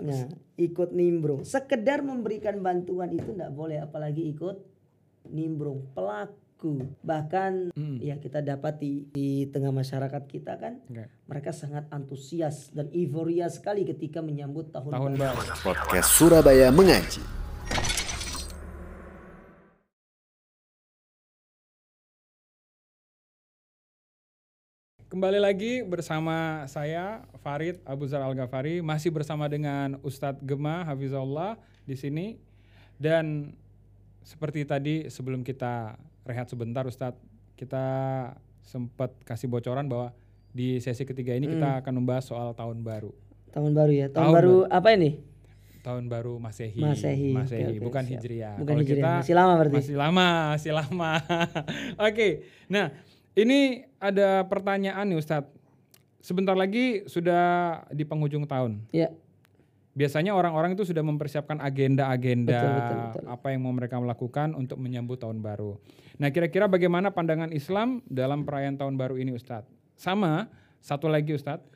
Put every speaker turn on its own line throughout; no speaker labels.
Nah, ikut nimbrung. Sekedar memberikan bantuan itu tidak boleh, apalagi ikut nimbrung. Pelaku. Bahkan
Hmm.
ya kita dapati di tengah masyarakat kita kan,
Oke.
mereka sangat antusias dan euforia sekali ketika menyambut tahun,
Tahun
baru.
baru.
Podcast Surabaya Mengaji.
Kembali lagi bersama saya Farid Abu Zar Al Ghafari masih bersama dengan Ustadz Gema Hafizahullah di sini dan seperti tadi sebelum kita rehat sebentar Ustadz kita sempat kasih bocoran bahwa di sesi ketiga ini kita akan membahas soal tahun baru
Tahun baru ya. Tahun,
Tahun
baru apa ini?
tahun baru Masehi
Masehi,
Masehi,
oke,
bukan
siap.
Hijriah
Bukan
Kalau
Hijriah,
kita
masih lama berarti.
masih lama masih lama oke nah ini ada pertanyaan nih Ustadz sebentar lagi sudah di penghujung tahun
Ya.
biasanya orang-orang itu sudah mempersiapkan agenda-agenda
Betul, betul, betul.
apa yang mau mereka lakukan untuk menyambut tahun baru. Nah, kira-kira bagaimana pandangan Islam dalam perayaan tahun baru ini, Ustadz? Sama, satu lagi, Ustadz.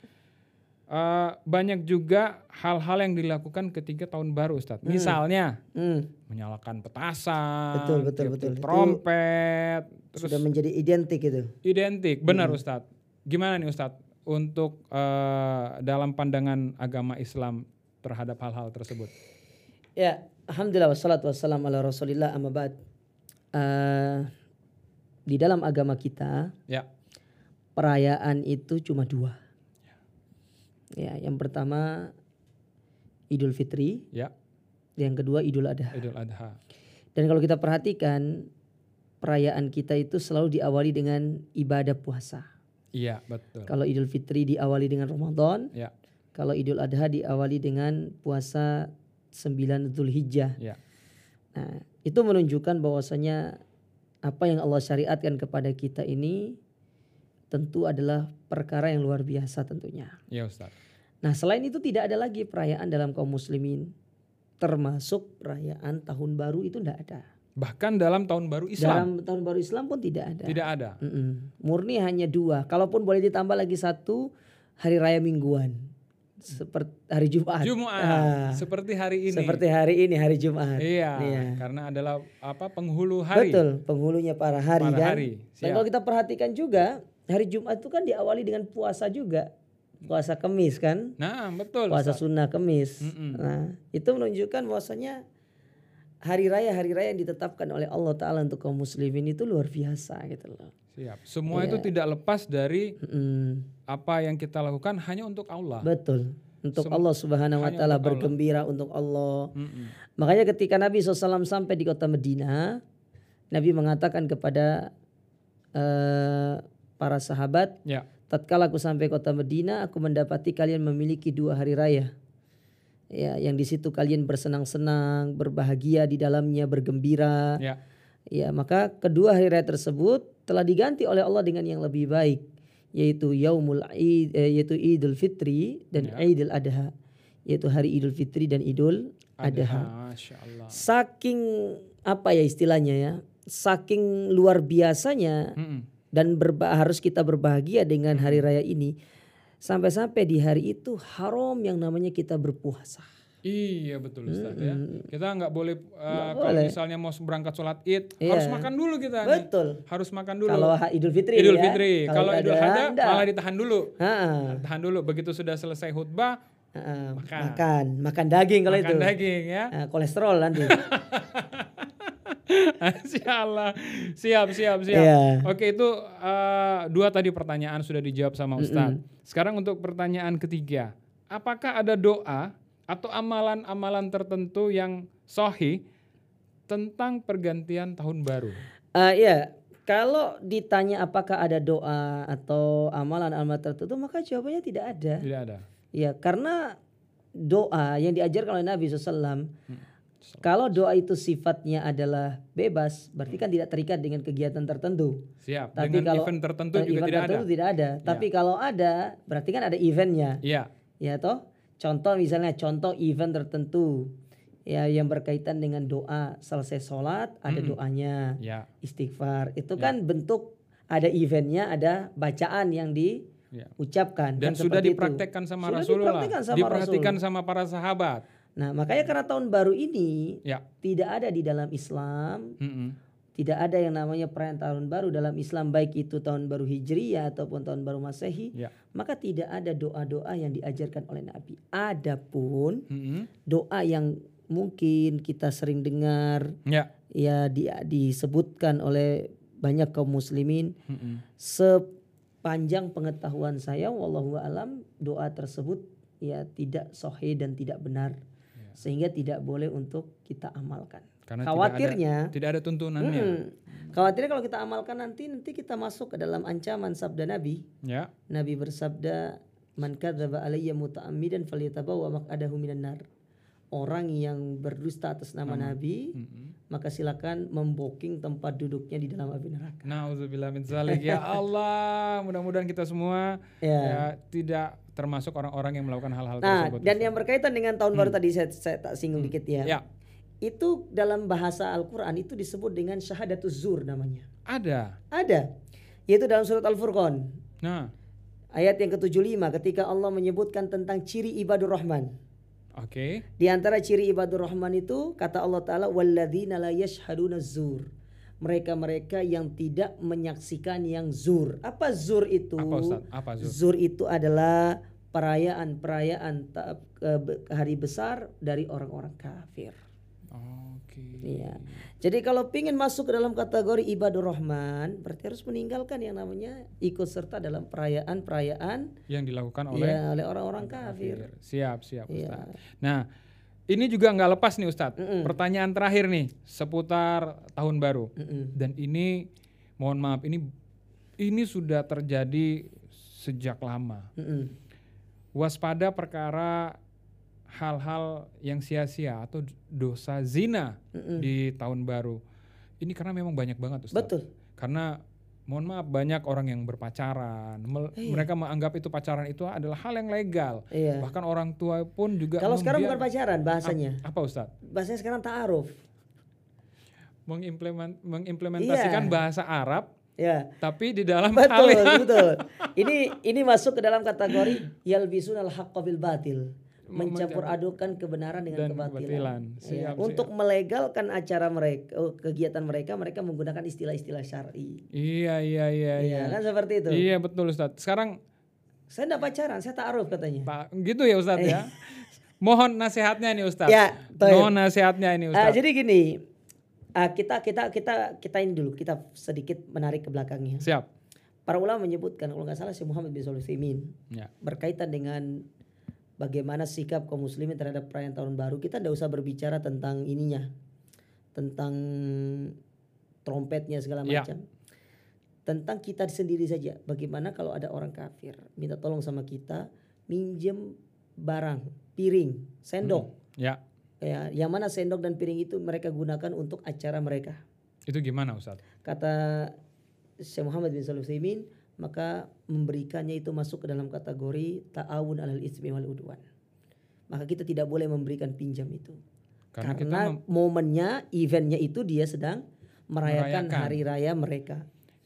Eh, banyak juga hal-hal yang dilakukan ketika tahun baru, Ustadz. Misalnya
Hmm,
menyalakan petasan,
Betul, betul, betul. Itu
trompet, terus
sudah menjadi identik itu.
identik. Benar, Ustadz. Gimana nih, Ustadz? Untuk eh, dalam pandangan agama Islam terhadap hal-hal tersebut.
Ya, alhamdulillah wassalatu wassalamu ala Rasulillah amma ba'd. Eh, di dalam agama kita
Ya.
perayaan itu cuma dua. Ya, yang pertama Idul Fitri,
Ya,
yang kedua Idul Adha.
Idul Adha.
Dan kalau kita perhatikan perayaan kita itu selalu diawali dengan ibadah puasa.
Iya, betul.
Kalau Idul Fitri diawali dengan Ramadan,
Ya,
kalau Idul Adha diawali dengan puasa 9 Zulhijjah.
ya.
Nah, itu menunjukkan bahwasanya apa yang Allah syariatkan kepada kita ini tentu adalah perkara yang luar biasa tentunya.
Ya, Ustaz.
Nah, selain itu tidak ada lagi perayaan dalam kaum muslimin termasuk perayaan tahun baru itu tidak ada.
Bahkan dalam tahun baru Islam
Dalam tahun baru Islam pun tidak ada.
tidak ada.
Mm-mm. Murni hanya dua. Kalaupun boleh ditambah lagi satu hari raya mingguan. Seperti hari Jumat.
Jumat
Ah,
seperti hari ini.
seperti hari ini hari Jumat.
Iya,
Iya.
karena adalah apa penghulu hari.
Betul, penghulunya para hari
Para
kan.
hari,
Dan kalau kita perhatikan juga hari Jumat itu kan diawali dengan puasa juga. Puasa kemis kan?
Nah, betul.
Puasa
Ustaz.
sunnah kemis.
Mm-mm.
Nah, itu menunjukkan bahwasanya hari raya hari raya yang ditetapkan oleh Allah taala untuk kaum muslimin itu luar biasa gitu loh.
Siap. Semua
Iya.
itu tidak lepas dari
Mm,
apa yang kita lakukan hanya untuk Allah.
betul. Untuk
Sem-
Allah Subhanahu wa taala
untuk Allah.
bergembira untuk Allah.
Mm-mm.
Makanya ketika Nabi SAW sampai di kota Medina, Nabi mengatakan kepada eh, para sahabat,
Ya,
tatkala aku sampai kota Medina, aku mendapati kalian memiliki dua hari raya. Ya, yang di situ kalian bersenang-senang, berbahagia di dalamnya, bergembira.
ya.
Ya, maka kedua hari raya tersebut telah diganti oleh Allah dengan yang lebih baik, yaitu Yaumul Id, eh, yaitu Idul Fitri dan
Ya.
Idul Adha, yaitu hari Idul Fitri dan Idul Adha.
Allah.
Saking apa ya istilahnya ya, saking luar biasanya
Mm-mm.
Dan berba- harus kita berbahagia dengan hari raya ini, sampai-sampai di hari itu haram yang namanya kita berpuasa.
Iya betul Ustaz ya. Kita nggak boleh uh, kalau
boleh.
misalnya mau berangkat sholat id
Iya.
harus makan dulu kita nih.
Betul.
Harus makan dulu.
Kalau ha- Idul Fitri
Idul
ya.
Fitri. Kalau Idul Adha malah ditahan dulu.
Ha-ha.
Tahan dulu. Begitu sudah selesai khutbah. Makan.
makan, makan daging kalau
makan
itu.
daging ya.
Nah, kolesterol nanti.
Insya Allah. Siap, siap, siap.
Iya.
Oke itu uh, dua tadi pertanyaan sudah dijawab sama Ustadz. Sekarang untuk pertanyaan ketiga. Apakah ada doa atau amalan-amalan tertentu yang sohi tentang pergantian tahun baru?
Eh, ya, kalau ditanya apakah ada doa atau amalan-amalan tertentu, maka jawabannya tidak ada.
Tidak ada.
Ya, karena doa yang diajarkan oleh Nabi SAW,
Hmm.
Kalau doa itu sifatnya adalah bebas, berarti kan tidak terikat dengan kegiatan tertentu.
Siap.
Tapi
Dengan
kalau
event tertentu
Eh,
juga
event
tidak ada.
tertentu tidak ada. Tapi kalau ada, berarti kan ada eventnya.
Iya.
Ya toh, contoh misalnya contoh event tertentu ya yang berkaitan dengan doa selesai sholat ada doanya
Ya.
istighfar itu kan bentuk ada eventnya ada bacaan yang
Ya.
ucapkan
Dan
kan
sudah dipraktekkan sama
Sudah
Rasulullah,
dipraktekkan sama
diperhatikan
Rasul.
sama para sahabat.
Nah, makanya karena tahun baru ini
Ya.
tidak ada di dalam Islam,
Mm-mm.
tidak ada yang namanya perayaan tahun baru dalam Islam baik itu tahun baru Hijriyah ataupun tahun baru Masehi,
Ya.
maka tidak ada doa-doa yang diajarkan oleh Nabi. Adapun
Mm-mm.
doa yang mungkin kita sering dengar
Ya.
ya di- disebutkan oleh banyak kaum muslimin
Mm-mm.
sepanjang pengetahuan saya wallahu alam doa tersebut ya tidak sahih dan tidak benar sehingga tidak boleh untuk kita amalkan.
Karena
Khawatirnya
tidak ada tuntunannya.
Hmm, khawatirnya kalau kita amalkan nanti nanti kita masuk ke dalam ancaman sabda Nabi.
Ya.
Nabi bersabda, "Man kadzdzaba alayya muta'ammidan falyatabawwa maq'adahu minan nar." Orang yang berdusta atas nama Nabi,
Mm-mm.
maka silakan memboking tempat duduknya di dalam api neraka.
Nauzubillah min dzalik. Ya Allah, mudah-mudahan kita semua
Ya.
ya tidak termasuk orang-orang yang melakukan hal-hal
Nah,
tersebut.
dan yang berkaitan dengan tahun baru tadi saya, saya tak singgung dikit ya.
Ya,
Itu dalam bahasa Al-Qur'an itu disebut dengan syahadatuz zur namanya.
ada.
Ada. Yaitu dalam surat Al-Furqan.
Nah,
Ayat yang ke-75 ketika Allah menyebutkan tentang ciri ibadur rahman.
oke.
Di antara ciri ibadur rahman itu kata Allah taala walladzina la yashhaduna zur. Mereka-mereka yang tidak menyaksikan yang zur. Apa zur itu?
Apa Ustaz? Apa Zul?
Zur itu adalah perayaan-perayaan hari besar dari orang-orang kafir.
Oke.
Iya. Jadi kalau ingin masuk ke dalam kategori ibadur rahman, berarti harus meninggalkan yang namanya ikut serta dalam perayaan-perayaan
Yang dilakukan oleh
ya, oleh orang-orang kafir.
Siap, siap
Iya.
Ustaz. Nah, ini juga nggak lepas nih Ustadz.
Mm-mm.
Pertanyaan terakhir nih seputar tahun baru.
Mm-mm.
Dan ini mohon maaf ini ini sudah terjadi sejak lama.
Mm-mm.
Waspada perkara hal-hal yang sia-sia atau dosa zina
Mm-mm.
di tahun baru. Ini karena memang banyak banget Ustaz.
Betul.
Karena mohon maaf banyak orang yang berpacaran. Mel-
Iya.
Mereka menganggap itu pacaran itu adalah hal yang legal.
Iya.
Bahkan orang tua pun juga
Kalau sekarang bukan pacaran bahasanya.
Ap- apa Ustaz?
Bahasanya sekarang ta'aruf.
Mengimplement- mengimplementasikan
Iya.
bahasa Arab
Ya.
tapi di dalam hal
Betul,
yang
betul. Ini ini masuk ke dalam kategori yalbisunal haqqa bil batil. Mencampur adukan kebenaran dengan
Dan
kebatilan.
kebatilan.
Iya,
Siap,
Untuk melegalkan acara mereka, oh, kegiatan mereka, mereka menggunakan istilah-istilah syar'i.
Iya iya iya
Iya,
iya.
kan seperti itu.
Iya betul Ustaz. Sekarang
Saya enggak pacaran, saya ta'aruf katanya.
Pak gitu ya Ustaz ya. Mohon nasihatnya nih Ustaz.
Ya.
Mohon nasihatnya ini
Ah,
Ustaz.
jadi gini, ah, kita kita kita kita ini dulu, kita sedikit menarik ke belakangnya.
Siap.
Para ulama menyebutkan kalau nggak salah Syekh Muhammad bin Utsaimin
Ya.
berkaitan dengan bagaimana sikap kaum muslimin terhadap perayaan tahun baru kita tidak usah berbicara tentang ininya tentang trompetnya segala
Ya.
macam tentang kita sendiri saja bagaimana kalau ada orang kafir minta tolong sama kita minjem barang piring sendok
Ya.
ya yang mana sendok dan piring itu mereka gunakan untuk acara mereka
Itu gimana Ustaz?
kata Syekh Muhammad bin Shalih Utsaimin maka memberikannya itu masuk ke dalam kategori ta'awun alal ismi wal udwan. Maka kita tidak boleh memberikan pinjam itu.
Karena,
Karena momennya, eventnya itu dia sedang merayakan,
Merayakan.
hari raya mereka.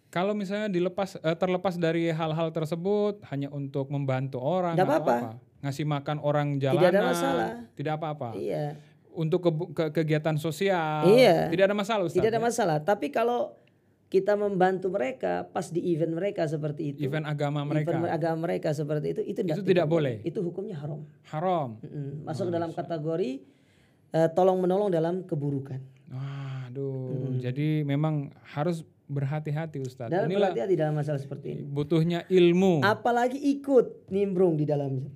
kalau misalnya dilepas eh, terlepas dari hal-hal tersebut hanya untuk membantu orang
apa-apa.
apa, ngasih makan orang jalanan,
ada masalah.
tidak apa-apa.
Iya,
Untuk ke- ke- kegiatan sosial,
Iya.
tidak ada masalah Ustaz.
tidak ada
ya?
masalah. Tapi kalau kita membantu mereka pas di event mereka seperti itu,
Event agama mereka
event agama mereka seperti itu, itu,
Itu tidak boleh.
Itu hukumnya haram.
haram.
Mm-mm. Masuk ke dalam kategori eh, tolong menolong dalam keburukan.
Aduh, jadi memang harus berhati-hati Ustaz.
Dalam
Inilah
berhati-hati dalam masalah seperti ini.
butuhnya ilmu.
Apalagi ikut nimbrung di dalamnya.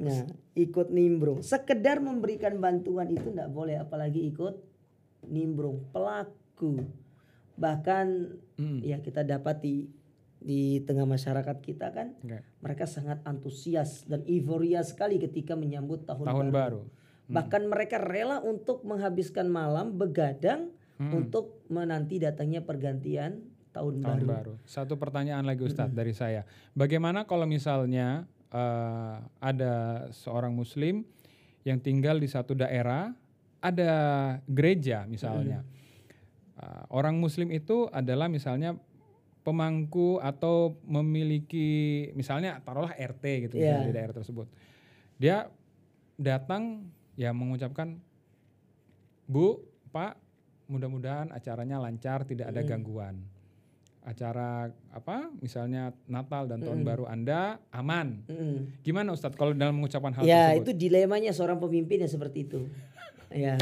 Nah, ikut nimbrung. Sekedar memberikan bantuan itu tidak boleh, apalagi ikut nimbrung. Pelaku. Bahkan
Mm.
ya kita dapati di tengah masyarakat kita kan
Oke.
mereka sangat antusias dan euforia sekali ketika menyambut tahun,
Tahun
baru.
baru.
Bahkan mereka rela untuk menghabiskan malam begadang
Mm.
untuk menanti datangnya pergantian tahun,
Tahun
baru.
baru. Satu pertanyaan lagi Ustadz dari saya. Bagaimana kalau misalnya eh, ada seorang muslim yang tinggal di satu daerah, ada gereja misalnya. Eh, orang muslim itu adalah misalnya pemangku atau memiliki misalnya taruhlah RT gitu misalnya
Iya.
di daerah tersebut. Dia datang ya mengucapkan Bu, Pak, mudah-mudahan acaranya lancar, tidak ada gangguan. Acara apa? Misalnya Natal dan Tahun Baru Anda aman.
Mm.
Gimana Ustadz kalau dalam mengucapkan hal
Ya
tersebut?
itu dilemanya seorang pemimpin ya seperti itu. ya.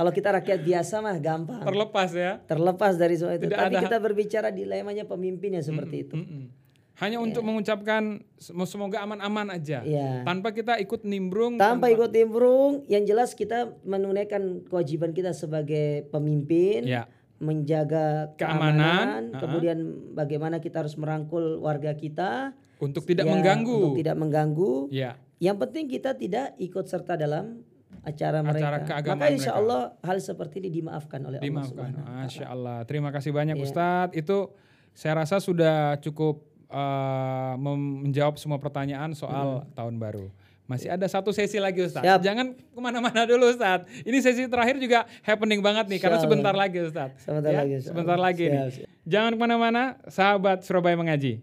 Kalau kita rakyat biasa mah gampang.
Terlepas ya.
Terlepas dari semua itu.
Tidak
Tapi
ada-
kita berbicara dilemanya pemimpin ya seperti itu.
Mm-mm. Hanya untuk mengucapkan sem- semoga aman-aman aja.
Ya.
Tanpa kita ikut nimbrung.
Tanpa ikut nimbrung, yang jelas kita menunaikan kewajiban kita sebagai pemimpin,
Ya.
menjaga
Keamanan,
keamanan,
uh-uh.
kemudian bagaimana kita harus merangkul warga kita,
Untuk tidak
ya,
mengganggu.
untuk tidak mengganggu.
Ya.
Yang penting kita tidak ikut serta dalam acara mereka.
keagamaan
Maka insya
mereka.
Allah hal seperti ini dimaafkan oleh Allah
Dimaafkan.
Subhanahu wa Ta'ala.
Masya Allah. Terima kasih banyak
Iya.
Ustadz. Itu saya rasa sudah cukup uh, menjawab semua pertanyaan soal tahun baru. Masih ada satu sesi lagi Ustadz.
Siap.
Jangan ke mana-mana dulu Ustadz. Ini sesi terakhir juga happening banget nih. Karena sebentar lagi Ustadz.
Sebentar
Ya,
lagi,
Sebentar
Allah.
lagi
Siap,
nih.
siap.
Jangan ke mana-mana. Sahabat Surabaya Mengaji.